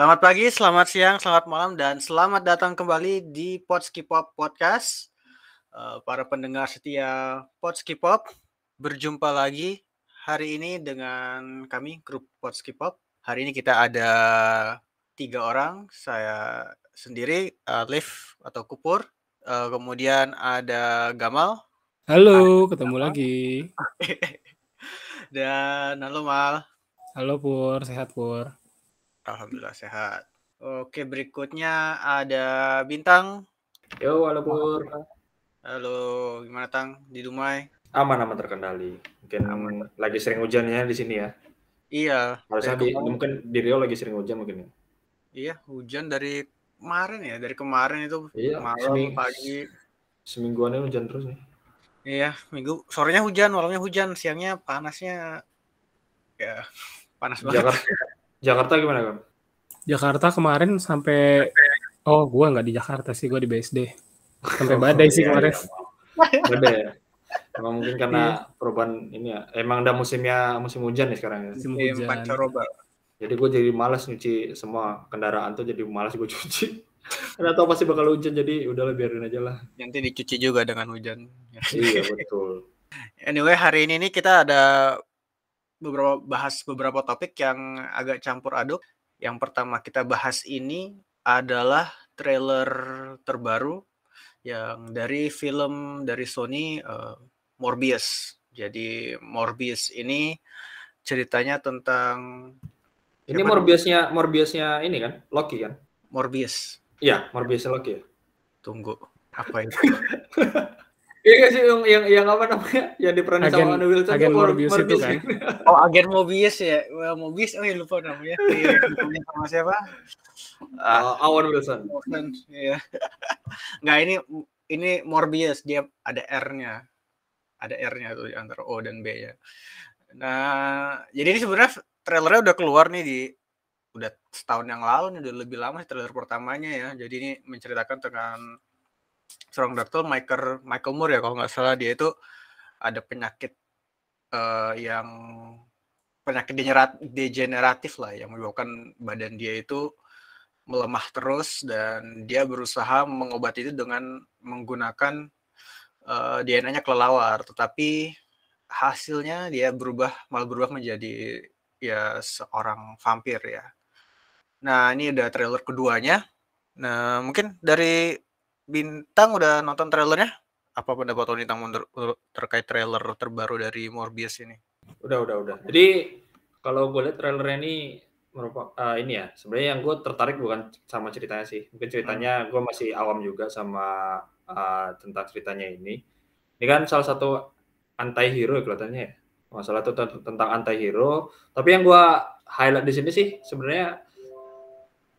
Selamat pagi, selamat siang, selamat malam, dan selamat datang kembali di Potski Pop Podcast. Uh, para pendengar setia Potski Pop, berjumpa lagi hari ini dengan kami, grup Potski Pop. Hari ini kita ada tiga orang, saya sendiri, uh, Liv atau Kupur. Uh, kemudian ada Gamal. Halo, ketemu Gamal. lagi. dan halo Mal. Halo Pur, sehat Pur. Alhamdulillah sehat. Oke, berikutnya ada Bintang. Yo, halo Pur. Halo, gimana Tang di Dumai? Aman aman terkendali. Mungkin aman. lagi sering hujannya di sini ya. Iya. Harusnya di, mungkin di Rio lagi sering hujan mungkin ya. Iya, hujan dari kemarin ya, dari kemarin itu iya, malam seming, pagi. Semingguan ini hujan terus nih. Iya, minggu sorenya hujan, malamnya hujan, siangnya panasnya ya panas banget. Jakarta, Jakarta gimana kan? Jakarta kemarin sampai oh gua nggak di Jakarta sih, gua di BSD. Sampai oh, badai sih iya, kemarin. Iya. Badai ya. Emang mungkin karena iya. perubahan ini ya. Emang udah musimnya musim hujan nih sekarang ya. Musim hujan. Pancaroba. Jadi gue jadi malas nyuci semua kendaraan tuh jadi malas gue cuci. Karena tau pasti bakal hujan jadi udahlah biarin aja lah. Nanti dicuci juga dengan hujan. iya betul. Anyway hari ini nih kita ada beberapa bahas beberapa topik yang agak campur aduk. Yang pertama kita bahas ini adalah trailer terbaru yang dari film dari Sony uh, Morbius. Jadi Morbius ini ceritanya tentang ini Morbiusnya Morbiusnya ini kan Loki kan? Morbius. Iya, Morbiusnya Loki ya. Tunggu, apa itu? Iya sih yang, yang yang apa namanya yang diperankan sama Anne Wilson agen Morbius, Morbius itu kan. oh agen Morbius ya. Well, Morbius oh ya lupa namanya. Iya, sama siapa? Uh, Owen Wilson. Iya. Enggak ini ini Morbius dia ada R-nya. Ada R-nya tuh antara O dan B ya. Nah, jadi ini sebenarnya trailernya udah keluar nih di udah setahun yang lalu nih udah lebih lama sih trailer pertamanya ya. Jadi ini menceritakan tentang seorang dokter Michael Michael Moore ya kalau nggak salah dia itu ada penyakit uh, yang penyakit degeneratif lah yang menyebabkan badan dia itu melemah terus dan dia berusaha mengobati itu dengan menggunakan uh, eh, DNA-nya kelelawar tetapi hasilnya dia berubah malah berubah menjadi ya seorang vampir ya. Nah, ini udah trailer keduanya. Nah, mungkin dari Bintang udah nonton trailernya? Apa pendapat Bintang terkait trailer terbaru dari Morbius ini? Udah, udah, udah. Jadi kalau gue lihat trailernya ini merupakan uh, ini ya. Sebenarnya yang gue tertarik bukan sama ceritanya sih. Mungkin ceritanya hmm. gue masih awam juga sama uh, tentang ceritanya ini. Ini kan salah satu anti hero ya kelihatannya ya. Masalah itu tentang anti hero. Tapi yang gue highlight di sini sih sebenarnya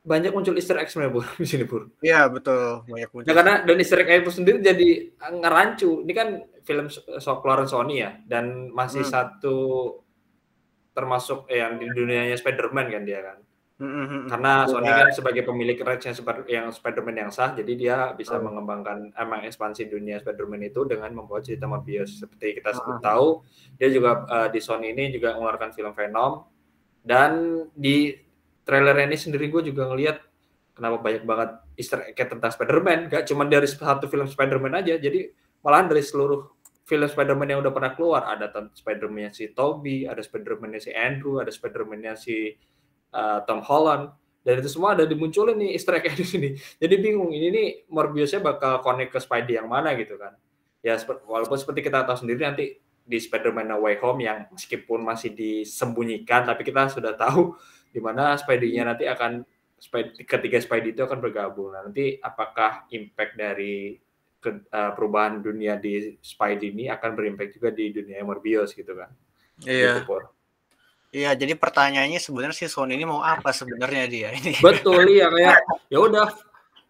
banyak muncul Easter egg sebenarnya Pur di sini Pur. Iya betul banyak muncul. Nah, karena dan Easter egg itu sendiri jadi ngerancu. Ini kan film so keluaran Sony ya dan masih hmm. satu termasuk eh, yang di dunianya Spider-Man kan dia kan. Hmm, hmm, hmm. Karena Sony kan sebagai pemilik rights yang, yang Spider-Man yang sah, jadi dia bisa hmm. mengembangkan emang ekspansi dunia Spider-Man itu dengan membawa cerita Morbius. Seperti kita hmm. tahu, dia juga uh, di Sony ini juga mengeluarkan film Venom dan di trailer ini sendiri gue juga ngelihat kenapa banyak banget Easter egg tentang Spider-Man. Gak cuma dari satu film Spider-Man aja, jadi malahan dari seluruh film Spider-Man yang udah pernah keluar. Ada Spider-Man si Tobey, ada Spider-Man si Andrew, ada Spider-Man si uh, Tom Holland. Dan itu semua ada dimunculin nih Easter egg di sini. Jadi bingung, ini nih Morbiusnya bakal connect ke Spidey yang mana gitu kan. Ya walaupun seperti kita tahu sendiri nanti di Spider-Man No Way Home yang meskipun masih disembunyikan, tapi kita sudah tahu di mana Spidey-nya nanti akan ketiga Spidey itu akan bergabung. Nah, nanti apakah impact dari ke, uh, perubahan dunia di Spidey ini akan berimpact juga di dunia Morbius gitu kan? Iya. Gitu, Iya, jadi pertanyaannya sebenarnya si Sony ini mau apa sebenarnya dia ini? Betul ya kayak ya udah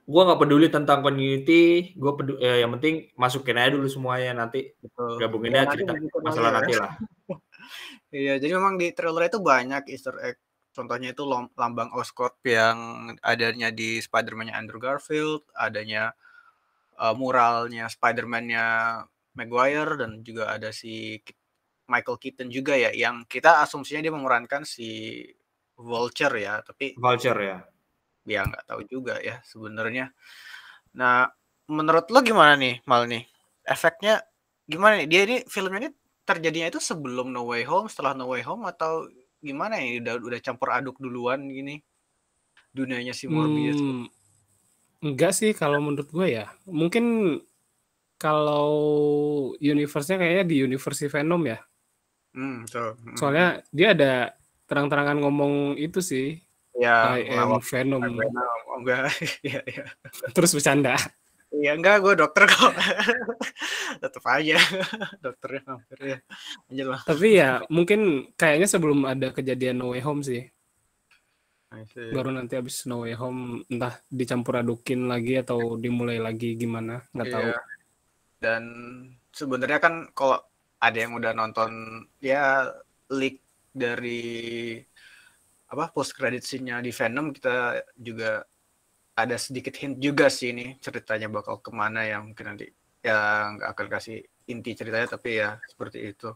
gue nggak peduli tentang community, gue peduli ya, yang penting masukin aja dulu semuanya nanti Betul. gabungin ya, cerita masalah nanti lah. iya, jadi memang di trailer itu banyak Easter egg Contohnya itu lambang Oscorp yang adanya di Spider-Man-nya Andrew Garfield, adanya uh, muralnya Spider-Man-nya Maguire dan juga ada si Michael Keaton juga ya yang kita asumsinya dia memerankan si Vulture ya, tapi Vulture ya. ya nggak tahu juga ya sebenarnya. Nah, menurut lo gimana nih, Mal nih? Efeknya gimana nih? Dia ini filmnya ini terjadinya itu sebelum No Way Home, setelah No Way Home atau gimana ya? Udah udah campur aduk duluan gini dunianya si Morbius. Hmm, enggak sih kalau menurut gue ya. Mungkin kalau universe-nya kayaknya di universe Venom ya. Hmm, so, hmm. Soalnya dia ada terang-terangan ngomong itu sih. Ya, I am Venom. Venom. Oh, enggak. Iya, iya. Terus bercanda. Iya, enggak, gue dokter kok. Tetep aja dokternya hampir ya. Lanjut lah. Tapi ya mungkin kayaknya sebelum ada kejadian No Way Home sih. Baru nanti habis No Way Home entah dicampur adukin lagi atau dimulai lagi gimana, nggak tahu. Iya. Dan sebenarnya kan kalau ada yang udah nonton ya leak dari apa post credit scene-nya di Venom kita juga ada sedikit hint juga sih ini ceritanya bakal ke mana ya mungkin nanti ya nggak akan kasih inti ceritanya tapi ya seperti itu.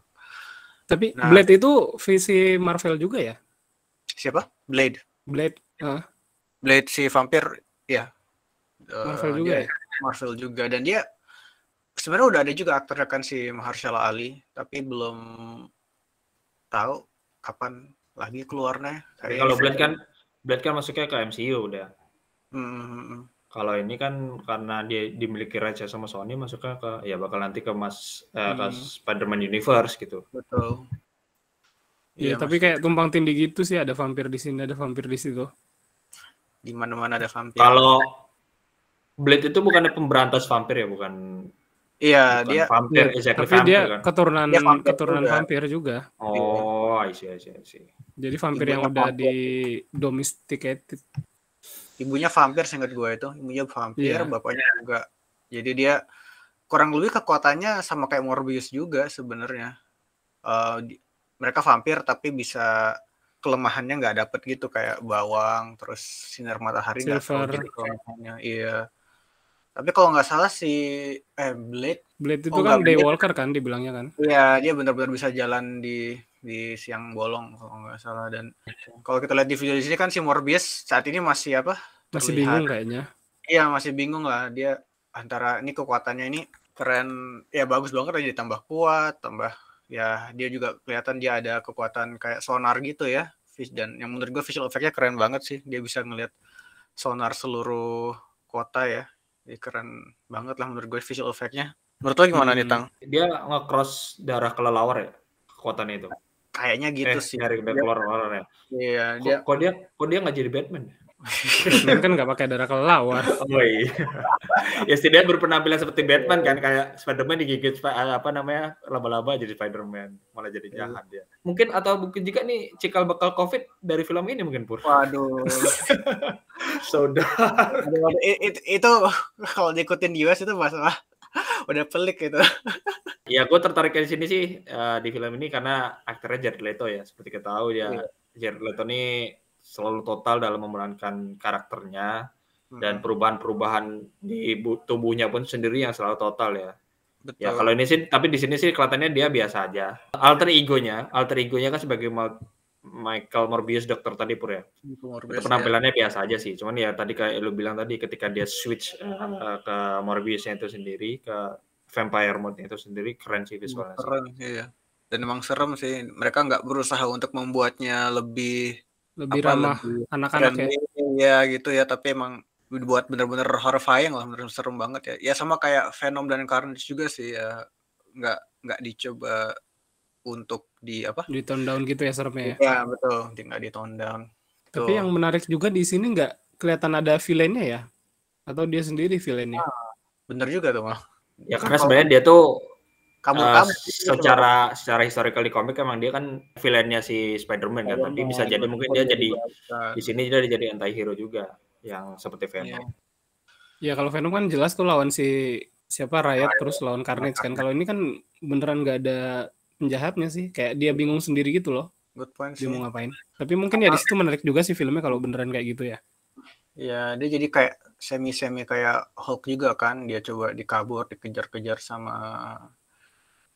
Tapi Nah. Blade itu visi Marvel juga ya? Siapa? Blade. Blade ah, Blade si vampir ya. Marvel juga dia- ya? Marvel juga dan dia sebenarnya udah ada juga aktornya kan si Mahershala Ali tapi belum tahu kapan lagi keluarnya Tapi kalau Blade kan Blade kan masuknya ke MCU udah. Hmm, hmm, hmm. Kalau ini kan karena dia dimiliki raja sama Sony masuknya ke ya bakal nanti ke Mas eh, ke. Spider-Man Universe gitu. betul Iya, Iya, tapi Mas. kayak tumpang tindih gitu sih ada vampir di sini, ada vampir di situ. di mana mana ada vampir Kalau Blade itu bukannya pemberantas vampir ya, bukan iya bukan dia vampir, Iya, exactly Tapi vampir dia kan. keturunan Dia vampir keturunan juga. vampir juga. Oh, I see, I see, I see. Jadi vampir Ibunya yang udah vampir. di domesticated. Ibunya vampir seingat gue itu ibunya vampir Iya. bapaknya juga jadi dia kurang lebih kekuatannya sama kayak Morbius juga sebenarnya Eh, di- mereka vampir tapi bisa kelemahannya nggak dapet gitu kayak bawang terus sinar matahari nggak gitu kelemahannya iya tapi kalau nggak salah si eh Blade Blade itu Oh, kan. Daywalker kan dibilangnya kan. Iya, dia benar-benar bisa jalan di di siang bolong kalau nggak salah dan kalau kita lihat di video di sini kan si Morbius saat ini masih apa? Masih terlihat- bingung kayaknya. Iya, masih bingung lah dia antara ini kekuatannya ini keren ya bagus banget aja ditambah kuat, tambah ya dia juga kelihatan dia ada kekuatan kayak sonar gitu ya. Dan yang menurut gue visual effect-nya keren banget sih. Dia bisa ngelihat sonar seluruh kota ya. Jadi keren banget lah menurut gue visual effect-nya. Menurut lo gimana nih, Hmm. Tang? Dia nge-cross darah kelelawar ya, kekuatannya itu. Kayaknya gitu eh, sih. dari Dia- kelelawar ya. Iya, Kok, dia kok dia kok dia nggak jadi Batman? Batman kan nggak pakai darah kelelawar. Oh iya. ya setidaknya berpenampilan seperti Batman kan kayak Spider-Man digigit spa- apa namanya laba-laba jadi Spider-Man malah jadi Iya. jahat dia. Mungkin atau mungkin juga nih cikal bakal COVID dari film ini mungkin Pur. waduh. Sudah. Aduh, waduh, i- it- itu kalau diikutin di US itu masalah udah pelik gitu. Ya gue tertarik di sini sih eh, di film ini karena aktornya Jared Leto ya seperti kita tahu ya Iya. Jared Leto ini selalu total dalam memerankan karakternya dan Hmm, perubahan-perubahan di bu- tubuhnya pun sendiri yang selalu total ya. betul. Ya kalau ini sih, tapi di sini sih kelihatannya dia biasa aja. Alter egonya, alter egonya kan sebagai Michael Morbius dokter tadi pur ya. Morbius, Itu penampilannya biasa aja sih. Cuman ya tadi kayak lu bilang tadi ketika dia switch eh, ke Morbiusnya itu sendiri ke vampire mode itu sendiri keren sih ya. visualnya. sih. Keren, iya. Dan emang serem sih. Mereka nggak berusaha untuk membuatnya lebih Lebih apa, ramah lebih anak-anak ya. friendly, ya gitu ya. Tapi emang dibuat bener-bener horrifying lah, bener serem banget ya. Ya sama kayak Venom dan Carnage juga sih ya. Nggak nggak dicoba untuk di apa? Di tone down gitu ya seremnya ya. Ya betul, nggak di tone down. Tapi Tuh. yang menarik juga di sini nggak kelihatan ada villainnya ya? Atau dia sendiri villainnya? bener juga tuh mal. Ya karena sebenarnya dia tuh Kabur-kabur. eh, secara secara historical di komik emang dia kan villainnya si Spider-Man kan. Tapi bisa jadi mungkin dia jadi di sini dia jadi anti hero juga yang seperti Iya. Venom. Ya kalau Venom kan jelas tuh lawan si siapa Riot terus lawan Carnage kan. Kalau ini kan beneran nggak ada penjahatnya sih. Kayak dia bingung sendiri gitu loh. Good point Dia sih. mau ngapain. Tapi mungkin ya di situ menarik juga sih filmnya kalau beneran kayak gitu ya. Ya, dia jadi kayak semi-semi kayak Hulk juga kan. Dia coba dikabur, dikejar-kejar sama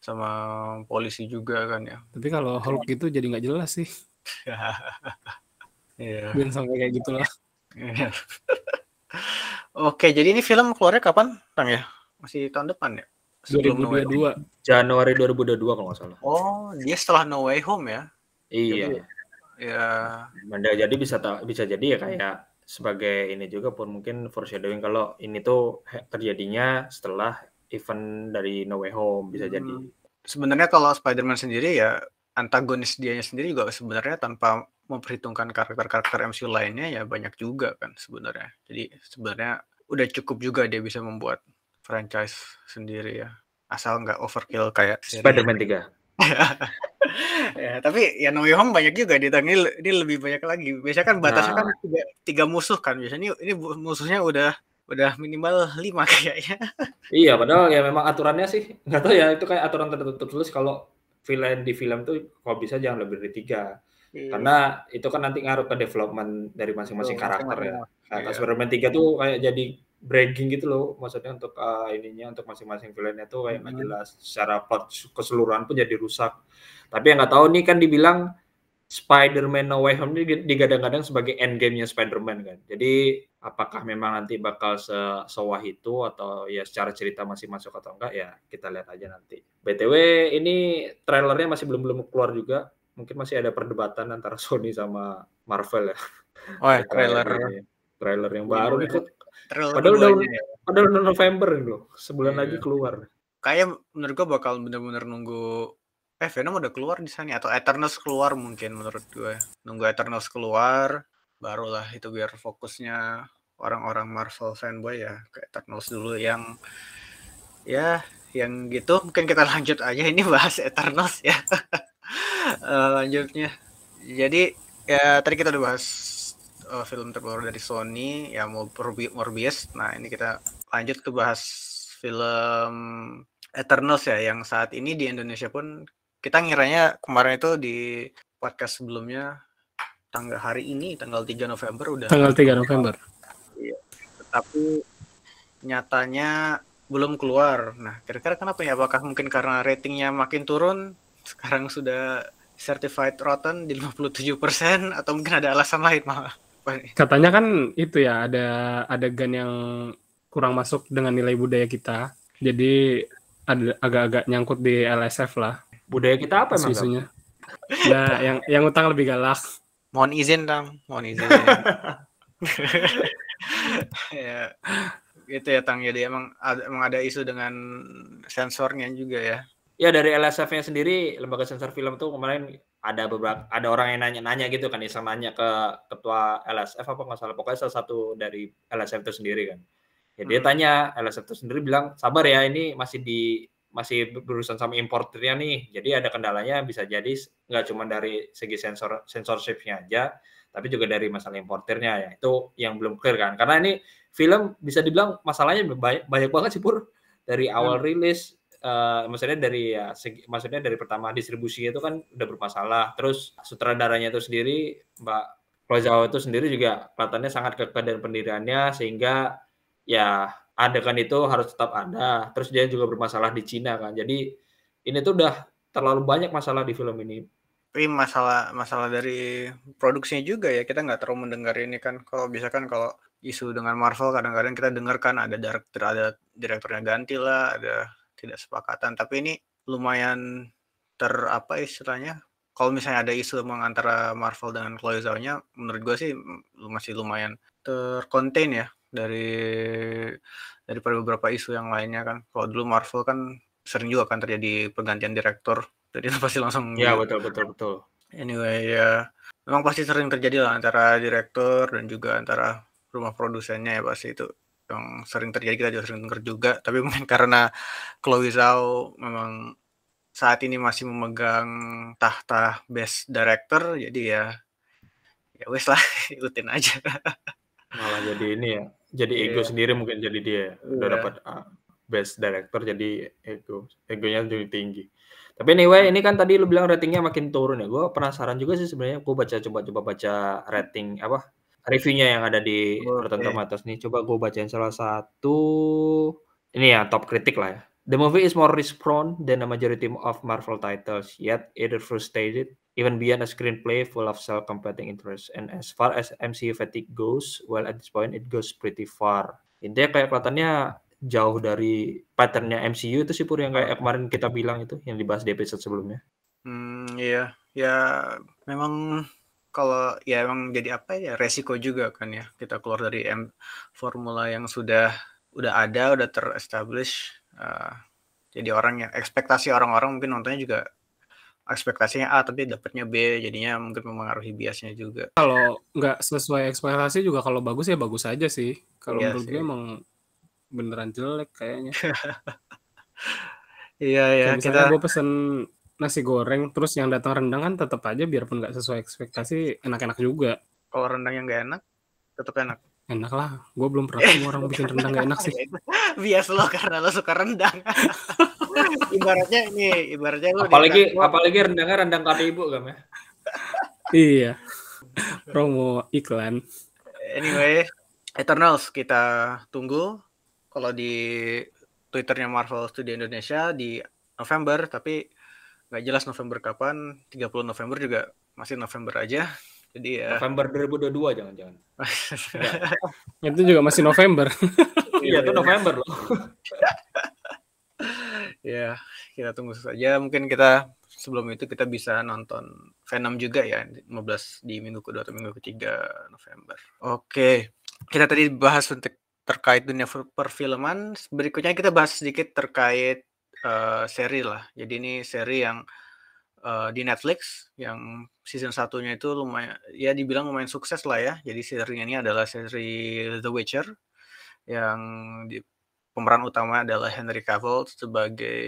sama polisi juga kan ya. Tapi kalau Hulk gitu jadi nggak jelas sih. Iya. Dan sampai kayak gitu lah. Iya. Oke, jadi ini film keluarnya kapan, Tang ya? Masih tahun depan ya? Sebelum 2022. Januari 2022 kalau nggak salah. Oh, dia setelah No Way Home ya? Iya. Ya. Manda jadi bisa bisa jadi ya kayak sebagai ini juga pun mungkin foreshadowing kalau ini tuh terjadinya setelah event dari No Way Home bisa hmm. jadi. Sebenarnya kalau Spider-Man sendiri ya antagonis dianya sendiri juga sebenarnya tanpa memperhitungkan karakter-karakter MCU lainnya ya banyak juga kan sebenarnya. Jadi sebenarnya udah cukup juga dia bisa membuat franchise sendiri ya. Asal nggak overkill kayak Spider-Man 3. ya, tapi ya No Way Home banyak juga di ini, lebih banyak lagi. Biasanya kan batasnya kan nah. kan tiga, tiga musuh kan. Biasanya ini, ini musuhnya udah udah minimal lima kayaknya. iya, padahal ya memang aturannya sih nggak tahu ya itu kayak aturan tertutup terus kalau villain di film tuh kalau bisa jangan lebih dari tiga. Iya. Karena itu kan nanti ngaruh ke development dari masing-masing karakter ya. Nah, iya. Spider-Man 3 tuh kayak jadi breaking gitu loh. Maksudnya untuk uh, ininya untuk masing-masing villainnya tuh kayak nggak hmm. jelas. Secara plot keseluruhan pun jadi rusak. Tapi yang nggak tahu nih kan dibilang Spider-Man No Way Home ini digadang-gadang sebagai endgame-nya Spider-Man kan. Jadi apakah memang nanti bakal se sewah itu atau ya secara cerita masih masuk atau enggak ya kita lihat aja nanti. Btw ini trailernya masih belum belum keluar juga. Mungkin masih ada perdebatan antara Sony sama Marvel ya. Oh ya, trailer trailer. yang baru nih Padahal udah, ya. padahal udah November loh, sebulan iya. lagi keluar. Kayak menurut gua bakal bener-bener nunggu eh Venom udah keluar di sana atau Eternals keluar mungkin menurut gue. Nunggu Eternals keluar barulah itu biar fokusnya orang-orang Marvel fanboy ya ke Eternals dulu yang ya yang gitu mungkin kita lanjut aja ini bahas Eternals ya. uh, lanjutnya. Jadi ya tadi kita udah bahas uh, film terbaru dari Sony ya Morbius. Nah, ini kita lanjut ke bahas film Eternals ya yang saat ini di Indonesia pun kita ngiranya kemarin itu di podcast sebelumnya tanggal hari ini tanggal 3 November udah tanggal 3 November. Iya. Tapi nyatanya belum keluar. Nah, kira-kira kenapa ya? Apakah mungkin karena ratingnya makin turun? Sekarang sudah certified rotten di 57% atau mungkin ada alasan lain malah? Katanya kan itu ya ada adegan yang kurang masuk dengan nilai budaya kita. Jadi ada agak-agak nyangkut di LSF lah. Budaya kita apa emang? Isunya. Nah, yang yang utang lebih galak. Mohon izin, Tang. Mohon izin. ya. Gitu ya, Tang. Jadi emang ada, emang ada isu dengan sensornya juga ya. Ya dari LSF-nya sendiri, lembaga sensor film tuh kemarin ada beberapa ada orang yang nanya-nanya gitu kan iseng nanya ke ketua LSF apa nggak salah pokoknya salah satu dari LSF itu sendiri kan. Ya dia hmm. tanya LSF itu sendiri bilang sabar ya ini masih di masih berurusan sama importernya nih. Jadi ada kendalanya bisa jadi nggak cuma dari segi sensor sensorshipnya aja tapi juga dari masalah importernya. Ya itu yang belum clear kan. Karena ini film bisa dibilang masalahnya banyak, banyak banget sih pur. Dari awal hmm. rilis uh, maksudnya dari ya segi, maksudnya dari pertama distribusi itu kan udah bermasalah. Terus sutradaranya itu sendiri Mbak Chloe itu sendiri juga kelihatannya sangat kekeh dan pendiriannya sehingga ya adegan itu harus tetap ada. Terus dia juga bermasalah di Cina kan. Jadi ini tuh udah terlalu banyak masalah di film ini. Tapi masalah masalah dari produksinya juga ya kita nggak terlalu mendengar ini kan kalau bisa kan kalau isu dengan Marvel kadang-kadang kita dengar kan ada direktur ada direkturnya ganti lah ada tidak sepakatan. Tapi ini lumayan ter apa istilahnya kalau misalnya ada isu antara Marvel dengan Chloe Zhao-nya menurut gue sih masih lumayan terkonten ya dari daripada beberapa isu yang lainnya kan. Kalau dulu Marvel kan sering juga kan terjadi pergantian direktur jadi itu pasti langsung ya betul betul betul. Anyway ya memang pasti sering terjadi lah antara direktur dan juga antara rumah produsennya ya pasti itu yang sering terjadi kita juga sering dengar juga tapi mungkin karena Chloe Zhao memang saat ini masih memegang tahta best director jadi ya ya wes lah ikutin aja malah jadi ini ya jadi yeah. ego sendiri mungkin jadi dia udah yeah. dapat uh, best director jadi ego egonya jadi tinggi tapi anyway ini kan tadi lu bilang ratingnya makin turun ya gue penasaran juga sih sebenarnya gue baca coba coba baca rating apa reviewnya yang ada di okay. Rotten Tomatoes nih. Coba gue bacain salah satu. Ini ya top kritik lah ya. The movie is more risk prone than a majority of Marvel titles, yet it frustrated even beyond a screenplay full of self-competing interests. And as far as MCU fatigue goes, well at this point it goes pretty far. Intinya kayak kelihatannya jauh dari patternnya MCU itu sih pur yang kayak kemarin kita bilang itu yang dibahas di episode sebelumnya. Hmm, iya, ya memang kalau ya emang jadi apa ya resiko juga kan ya kita keluar dari M formula yang sudah udah ada udah terestablish uh, jadi orang yang ekspektasi orang-orang mungkin nontonnya juga ekspektasinya A tapi dapatnya B jadinya mungkin mempengaruhi biasnya juga. Kalau nggak sesuai ekspektasi juga kalau bagus ya bagus aja sih. Kalau iya menurut gue emang beneran jelek kayaknya. Iya ya kita gue pesen nasi goreng terus yang datang rendang kan tetap aja biarpun nggak sesuai ekspektasi enak-enak juga. Kalau rendang yang nggak enak tetap enak. Enak lah. Gue belum pernah ketemu orang bikin rendang gak enak sih. Bias lo karena lo suka rendang. Ibaratnya ini ibaratnya lo apalagi apalagi rendangnya rendang kata ibu kan ya. Iya. Promo iklan. Anyway Eternals kita tunggu. Kalau di twitternya Marvel Studio Indonesia di November tapi nggak jelas November kapan 30 November juga masih November aja. Jadi ya November 2022 jangan-jangan. Itu juga masih November. Iya itu November loh. Ya kita tunggu saja. Mungkin kita sebelum itu kita bisa nonton Venom juga ya 15 di minggu kedua atau minggu ketiga November. Oke kita tadi bahas untuk terkait dunia perfilman. Berikutnya kita bahas sedikit terkait uh, seri lah. Jadi ini seri yang uh, di Netflix yang season satunya itu lumayan ya dibilang lumayan sukses lah ya. Jadi serinya ini adalah seri The Witcher yang di, pemeran utama adalah Henry Cavill sebagai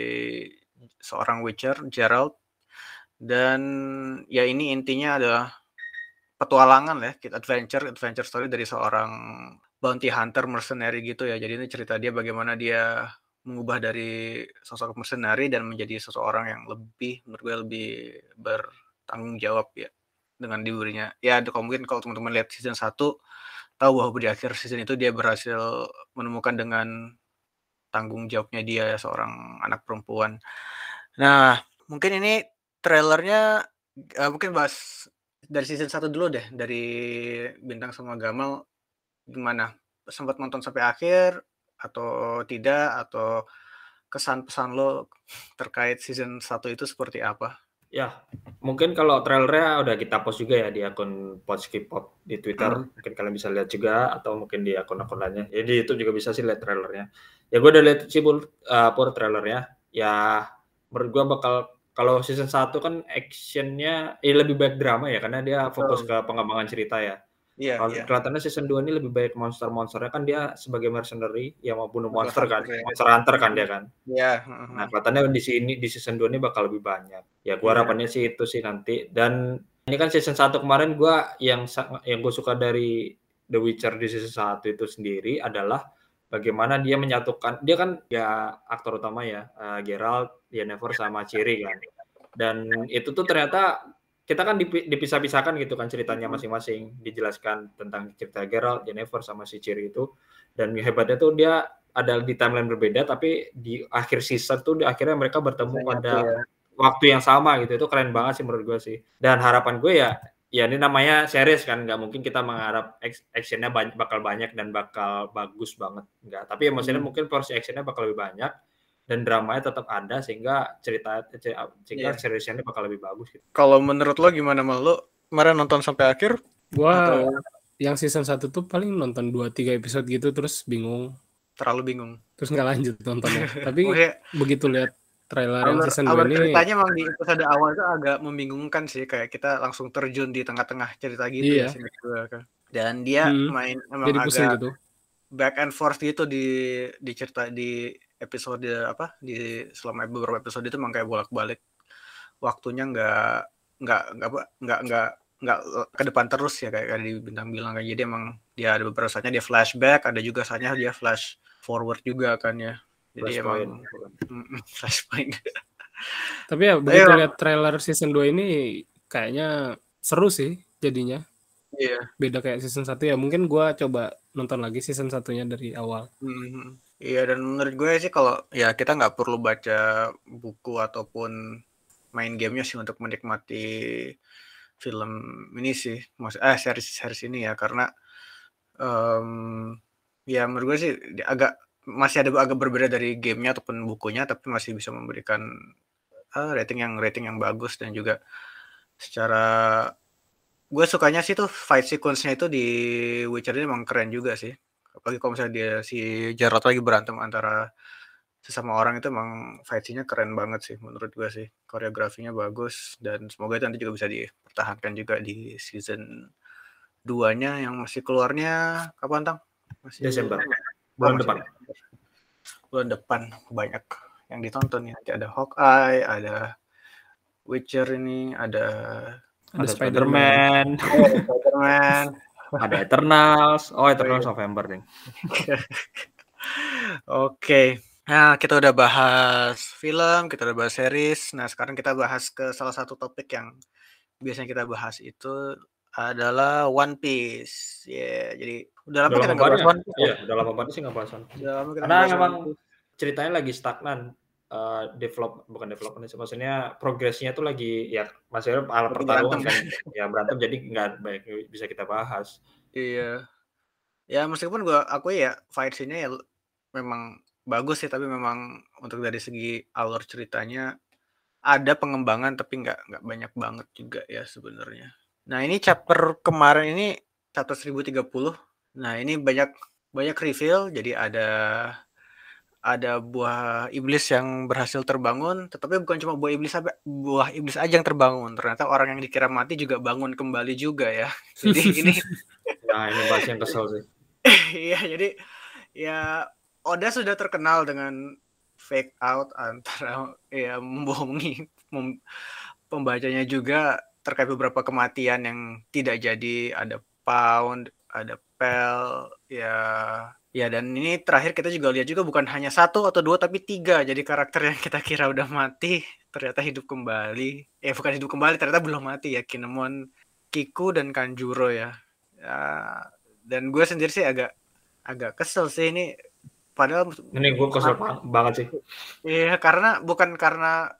seorang Witcher Gerald dan ya ini intinya adalah petualangan ya, adventure adventure story dari seorang bounty hunter mercenary gitu ya. Jadi ini cerita dia bagaimana dia mengubah dari sosok mercenary dan menjadi seseorang yang lebih menurut gue lebih bertanggung jawab ya dengan dirinya. Ya kalau mungkin kalau teman-teman lihat season 1 tahu bahwa di akhir season itu dia berhasil menemukan dengan tanggung jawabnya dia ya, seorang anak perempuan. Nah, mungkin ini trailernya uh, mungkin bahas dari season 1 dulu deh dari Bintang sama Gamal gimana? Sempat nonton sampai akhir atau tidak atau kesan pesan lo terkait season 1 itu seperti apa? Ya, mungkin kalau trailernya udah kita post juga ya di akun Podskipop di Twitter. Hmm. Mungkin kalian bisa lihat juga atau mungkin di akun-akun lainnya. Jadi itu juga bisa sih lihat trailernya. Ya gue udah lihat sih uh, pur trailernya. Ya menurut gue bakal kalau season 1 kan actionnya ya lebih baik drama ya karena dia fokus ke pengembangan cerita ya. Iya, Kalau iya. kelihatannya season 2 ini lebih baik monster-monsternya kan dia sebagai mercenary yang mau bunuh monster kan, ya. monster hunter kan dia kan. Iya. Nah kelihatannya di sini di season 2 ini bakal lebih banyak. Ya gua yeah. harapannya sih itu sih nanti. Dan ini kan season 1 kemarin gua yang yang gue suka dari The Witcher di season 1 itu sendiri adalah bagaimana dia menyatukan dia kan ya aktor utama ya uh, Geralt, Yennefer sama Ciri kan. Dan itu tuh ternyata kita kan dipisah-pisahkan gitu kan ceritanya masing-masing. Dijelaskan tentang cerita Geralt, Jennifer sama si Ciri itu. Dan hebatnya tuh dia ada di timeline berbeda tapi di akhir season tuh di akhirnya mereka bertemu Banyak pada ya. waktu yang sama gitu. Itu keren banget sih menurut gue sih. Dan harapan gue ya ya ini namanya series kan. Nggak mungkin kita mengharap actionnya banyak, bakal banyak dan bakal bagus banget. Nggak. Tapi ya maksudnya hmm. mungkin porsi actionnya bakal lebih banyak dan dramanya tetap ada sehingga cerita sehingga yeah. seriesnya ini bakal lebih bagus gitu. Kalau menurut lo gimana mal lo kemarin nonton sampai akhir? Gua atau... yang season 1 tuh paling nonton 2 3 episode gitu terus bingung. Terlalu bingung. Terus nggak lanjut nontonnya. Tapi oh, ya. begitu lihat trailer yang season 2 ini ceritanya memang di episode awal itu agak membingungkan sih kayak kita langsung terjun di tengah-tengah cerita gitu ya, iya. ya kan. Dan dia hmm. main emang Jadi agak gitu. back and forth gitu di di cerita di episode apa di selama beberapa episode itu memang kayak bolak-balik waktunya nggak nggak nggak nggak nggak nggak ke depan terus ya kayak, kayak di bintang bilang kayak jadi emang dia ada beberapa saatnya dia flashback ada juga saatnya dia flash forward juga kan ya jadi flash emang flashpoint tapi ya begitu Ayo. lihat trailer season 2 ini kayaknya seru sih jadinya Iya. Yeah. Beda kayak season 1 ya. Mungkin gua coba nonton lagi season satunya dari awal. Mm -hmm. Iya dan menurut gue sih kalau ya kita nggak perlu baca buku ataupun main gamenya sih untuk menikmati film ini sih, mas eh series series ini ya karena um, ya menurut gue sih agak masih ada agak berbeda dari gamenya ataupun bukunya, tapi masih bisa memberikan uh, rating yang rating yang bagus dan juga secara gue sukanya sih tuh fight sequence-nya itu di Witcher ini emang keren juga sih. Apalagi kalau misalnya dia si Geralt lagi berantem antara sesama orang itu emang fight scene-nya keren banget sih menurut gue sih. Koreografinya bagus dan semoga itu nanti juga bisa dipertahankan juga di season 2-nya yang masih keluarnya kapan Tang? Masih Desember. Bulan oh, depan. Bulan depan banyak yang ditonton nih. Nanti ada Hawkeye, ada Witcher ini, ada ada Spider-Man, Spider-Man, ada Eternals. Oh, Eternals November nih. Oke. Nah, kita udah bahas film, kita udah bahas series. Nah, sekarang kita bahas ke salah satu topik yang biasanya kita bahas itu adalah One Piece. Ya, yeah, jadi udah lama kita nggak bahas One Piece. Iya, udah lama banget sih nggak bahas One Piece. Karena memang ceritanya lagi stagnan. Uh, develop bukan development maksudnya progresnya itu lagi ya masih ala pertarungan kan ya berantem jadi nggak baik bisa kita bahas iya ya meskipun gua aku ya fight scene-nya ya memang bagus sih tapi memang untuk dari segi alur ceritanya ada pengembangan tapi nggak nggak banyak banget juga ya sebenarnya. Nah ini chapter kemarin ini chapter 1030. Nah ini banyak banyak reveal jadi ada ada buah iblis yang berhasil terbangun, tetapi bukan cuma buah iblis buah iblis aja yang terbangun. Ternyata orang yang dikira mati juga bangun kembali juga ya. Jadi ini Nah, ini bahas yang kesel sih. Iya, jadi ya Oda sudah terkenal dengan fake out antara ya membohongi mem, pembacanya juga terkait beberapa kematian yang tidak jadi ada pound ada pel ya ya dan ini terakhir kita juga lihat juga bukan hanya satu atau dua tapi tiga. Jadi karakter yang kita kira udah mati ternyata hidup kembali. Eh bukan hidup kembali ternyata belum mati ya Kinemon Kiku dan Kanjuro ya, ya dan gue sendiri sih agak agak kesel sih ini. Padahal ini gue kesel banget sih. Iya, karena bukan karena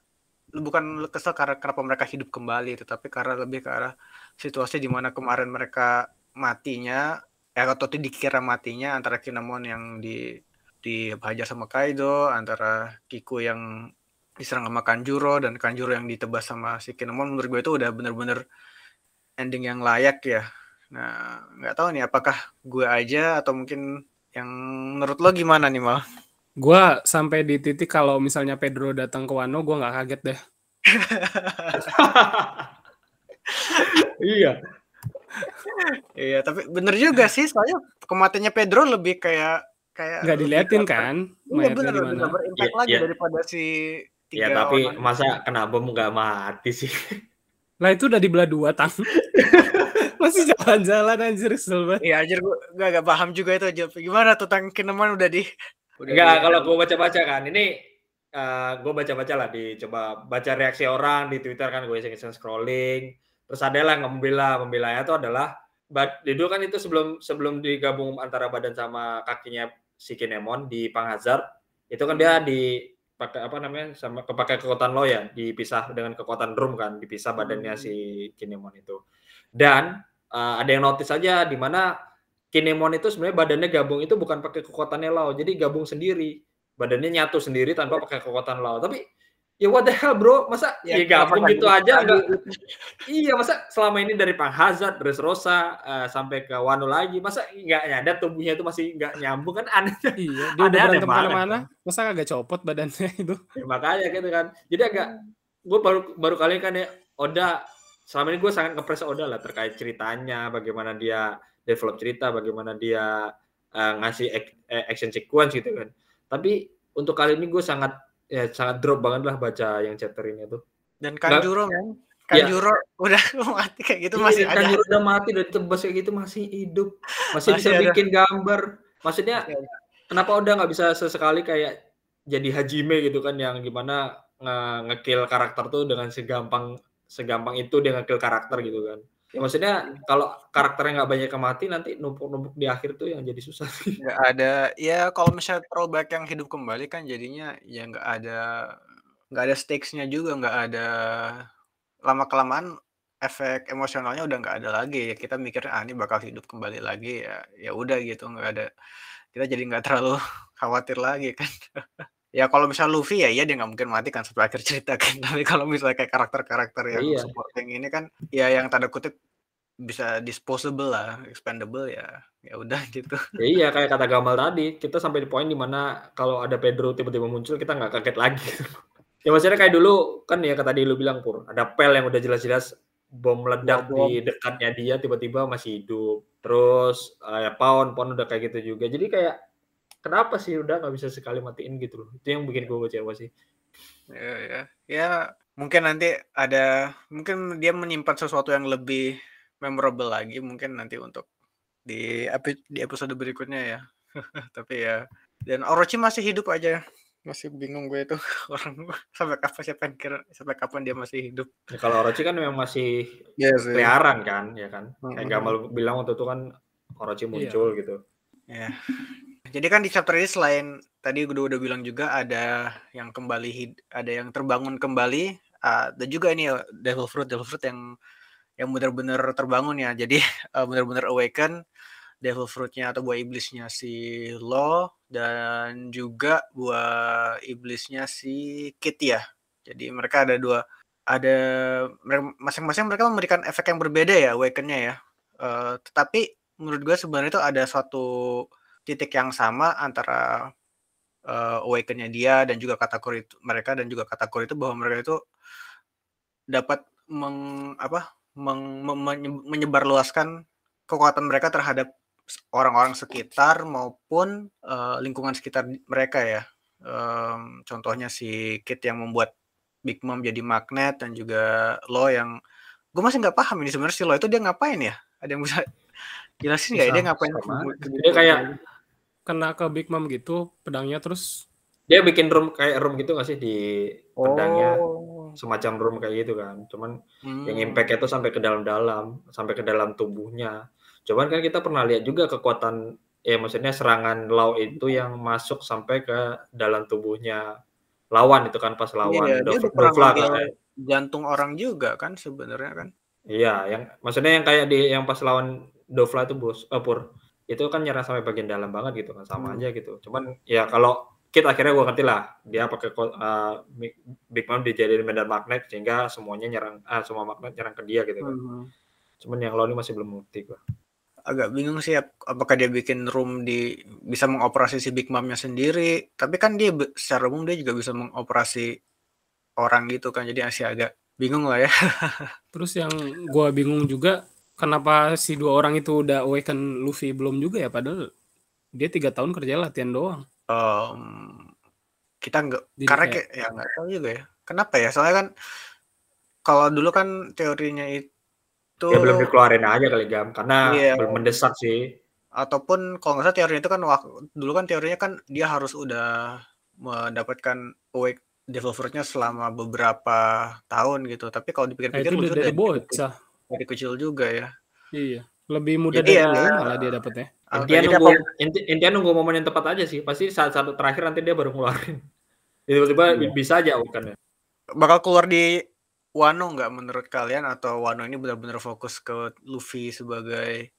bukan kesel karena kenapa mereka hidup kembali, tetapi karena lebih ke arah situasi di mana kemarin mereka matinya, atau dikira matinya antara Kinemon yang di dihajar sama Kaido, antara Kiku yang diserang sama Kanjuro dan Kanjuro yang ditebas sama si Kinemon menurut gue itu udah bener-bener ending yang layak ya. Nah, nggak tahu nih apakah gue aja atau mungkin yang menurut lo gimana nih mal? Gua sampai di titik kalau misalnya Pedro datang ke Wano, gua nggak kaget deh. iya. Iya, tapi bener juga sih, soalnya kematiannya Pedro lebih kayak kayak nggak diliatin kan? Iya bener, lebih berimpact ya, lagi ya. daripada si tiga Ya tapi orang. masa kena bom nggak mati sih? Lah itu udah di belah dua tang. Masih jalan-jalan anjir kesel banget. Iya anjir gue gak, gak paham juga itu aja. Gimana tuh tentang Kineman udah di Enggak, kalau gue baca-baca kan. Ini uh, eh, gue baca-baca lah di coba baca reaksi orang di Twitter kan gue iseng-iseng scrolling. Terus yang membela, pembelanya itu adalah dulu kan itu sebelum sebelum digabung antara badan sama kakinya si Kinemon di Panghazard itu kan dia di pakai apa namanya sama kepakai kekuatan lo ya dipisah dengan kekuatan drum kan dipisah badannya si Kinemon itu dan uh, ada yang notice aja di mana Kinemon itu sebenarnya badannya gabung itu bukan pakai kekuatannya Lao, jadi gabung sendiri. Badannya nyatu sendiri tanpa pakai kekuatan Lao. Tapi ya what the hell bro, masa ya, ya gabung gitu aja enggak? iya, masa selama ini dari Pang Hazard, Dressrosa uh, sampai ke Wano lagi, masa nggak nyadar tubuhnya itu masih nggak nyambung kan aneh. Iya, dia udah berantem ke mana-mana, masa agak copot badannya itu. Ya, makanya gitu kan. Jadi agak gue baru baru kali kan ya Oda selama ini gue sangat ngepres Oda lah terkait ceritanya, bagaimana dia develop cerita, bagaimana dia uh, ngasih eh, action sequence gitu kan. Tapi untuk kali ini gue sangat ya sangat drop banget lah baca yang chapter ini tuh. Dan Kanjuro kan, Kanjuro ya. udah mati kayak gitu iya, masih ada. Kanjuro udah mati udah ditebas kayak gitu masih hidup, masih, masih bisa ada. bikin gambar. Maksudnya kenapa udah nggak bisa sesekali kayak jadi Hajime gitu kan yang gimana nge-kill karakter tuh dengan segampang segampang itu dia ngekill karakter gitu kan. Ya maksudnya kalau karakternya nggak banyak kemati nanti numpuk-numpuk di akhir tuh yang jadi susah. Nggak ada, ya kalau misalnya throwback yang hidup kembali kan jadinya ya nggak ada nggak ada stakes-nya juga, nggak ada lama kelamaan efek emosionalnya udah nggak ada lagi. Ya kita mikir ah ini bakal hidup kembali lagi. Ya ya udah gitu nggak ada. Kita jadi nggak terlalu khawatir lagi kan ya kalau misal Luffy ya iya dia nggak mungkin mati kan sampai akhir cerita kan tapi kalau misalnya kayak karakter-karakter yang iya. supporting ini kan ya yang tanda kutip bisa disposable lah expendable ya ya udah gitu ya, iya kayak kata Gamal tadi kita sampai di poin di mana kalau ada Pedro tiba-tiba muncul kita nggak kaget lagi ya maksudnya kayak dulu kan ya kata tadi lu bilang pur ada pel yang udah jelas-jelas bom meledak bom. di dekatnya dia tiba-tiba masih hidup. Terus uh, ya pound pound udah kayak gitu juga. Jadi kayak kenapa sih udah nggak bisa sekali matiin gitu loh. Itu yang bikin gue kecewa sih. Ya, ya. ya mungkin nanti ada mungkin dia menyimpan sesuatu yang lebih memorable lagi mungkin nanti untuk di di episode berikutnya ya. Tapi ya dan Orochi masih hidup aja masih bingung gue itu orang sampai kapan siapa yang kira sampai kapan dia masih hidup ya, kalau Orochi kan memang masih yes, iya keliaran kan ya kan mm-hmm. kayak Gamal bilang waktu itu kan Orochi iya. muncul iya. gitu ya jadi kan di chapter ini selain tadi gue udah, bilang juga ada yang kembali ada yang terbangun kembali uh, dan juga ini ya Devil Fruit Devil Fruit yang yang benar-benar terbangun ya jadi uh, benar-benar awaken devil fruitnya atau buah iblisnya si Lo dan juga buah iblisnya si Kit ya. Jadi mereka ada dua ada masing-masing mereka memberikan efek yang berbeda ya awakennya ya. Uh, tetapi menurut gue sebenarnya itu ada suatu titik yang sama antara uh, awakennya dia dan juga kategori itu mereka dan juga kategori itu bahwa mereka itu dapat meng apa meng, menyebarluaskan kekuatan mereka terhadap orang-orang sekitar maupun uh, lingkungan sekitar mereka ya. Um, contohnya si Kit yang membuat Big Mom jadi magnet dan juga Lo yang gue masih nggak paham ini sebenarnya si Lo itu dia ngapain ya? Ada yang bisa jelasin nggak? Ya, dia ngapain? Dia kayak kena ke Big Mom gitu pedangnya terus dia bikin room kayak room gitu nggak sih di pedangnya oh. semacam room kayak gitu kan cuman hmm. yang impact itu sampai ke dalam-dalam sampai ke dalam tubuhnya Cuman kan kita pernah lihat juga kekuatan ya maksudnya serangan law itu yang masuk sampai ke dalam tubuhnya lawan itu kan pas lawan iya, dia Dovla kan. jantung orang juga kan sebenarnya kan. Iya, yang maksudnya yang kayak di yang pas lawan Dovla itu bos uh, Pur itu kan nyerang sampai bagian dalam banget gitu kan sama hmm. aja gitu. Cuman ya kalau kita akhirnya gue ngerti lah dia pakai uh, Big Mom dijadiin medan magnet sehingga semuanya nyerang uh, semua magnet nyerang ke dia gitu kan. Hmm. Cuman yang law ini masih belum ngerti gue agak bingung sih apakah dia bikin room di bisa mengoperasi si Big Mom-nya sendiri tapi kan dia secara umum dia juga bisa mengoperasi orang gitu kan jadi masih agak bingung lah ya terus yang gua bingung juga kenapa si dua orang itu udah awaken Luffy? Belum juga ya padahal dia tiga tahun kerja latihan doang. Um, kita nggak karena kayak ya nggak tahu juga ya. Kenapa ya? Soalnya kan kalau dulu kan teorinya itu ya belum dikeluarin aja kali Gam. Karena iya. belum mendesak sih. Ataupun kalau nggak salah teorinya itu kan waktu dulu kan teorinya kan dia harus udah mendapatkan awake devil fruitnya selama beberapa tahun gitu. Tapi kalau dipikir-pikir nah, itu dari bocah dari kecil juga ya. Iya lebih mudah Jadi dari ya, malah dia dapetnya. Intinya nunggu intinya nunggu momen yang tepat aja sih. Pasti saat saat terakhir nanti dia baru ngeluarin. Tiba-tiba iya. bisa aja kan ya bakal keluar di Wano nggak menurut kalian? Atau Wano ini benar-benar fokus ke Luffy sebagai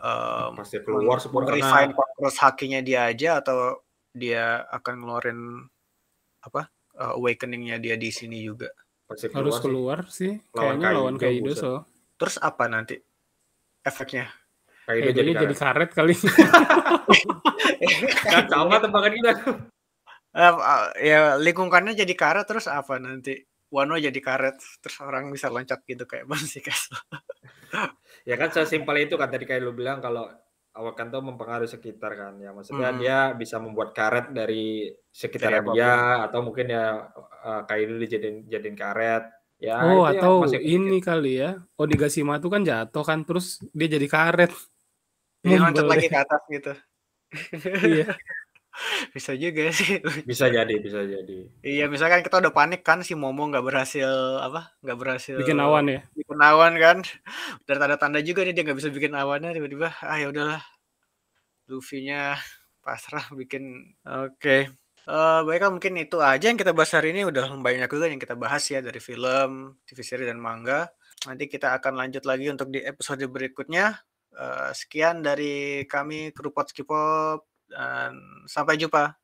um, pasti keluar refine terus hakinya dia aja atau dia akan ngeluarin apa uh, awakeningnya dia di sini juga pasti keluar harus keluar sih, sih. kayaknya lawan Kaido so terus apa nanti efeknya? Kaido jadi, jadi karet. kali. Kan sama tembakan kita. Uh, ya lingkungannya jadi karet terus apa nanti? Wano jadi karet terus orang bisa loncat gitu kayak Bansi Castle. ya kan sesimpel itu kan tadi kayak lu bilang kalau awakan tuh mempengaruhi sekitar kan ya. Maksudnya hmm. dia bisa membuat karet dari sekitar dia atau mungkin ya uh, dulu dijadiin jadiin karet. Ya oh atau ini kali ya Odigashima tuh kan jatuh kan terus dia jadi karet. Dia loncat lagi ke atas gitu. Iya Bisa juga sih. Bisa jadi, bisa jadi. Iya, misalkan kita udah panik kan si Momo nggak berhasil apa? Nggak berhasil bikin awan ya. Bikin awan kan. Dan tanda-tanda juga nih dia nggak bisa bikin awannya tiba-tiba ah ya udahlah. Luffy-nya pasrah bikin oke. Okay. Uh, baiklah mungkin itu aja yang kita bahas hari ini udah banyak juga yang kita bahas ya dari film, TV series dan manga. Nanti kita akan lanjut lagi untuk di episode berikutnya. Uh, sekian dari kami kru Potskipop dan sampai jumpa.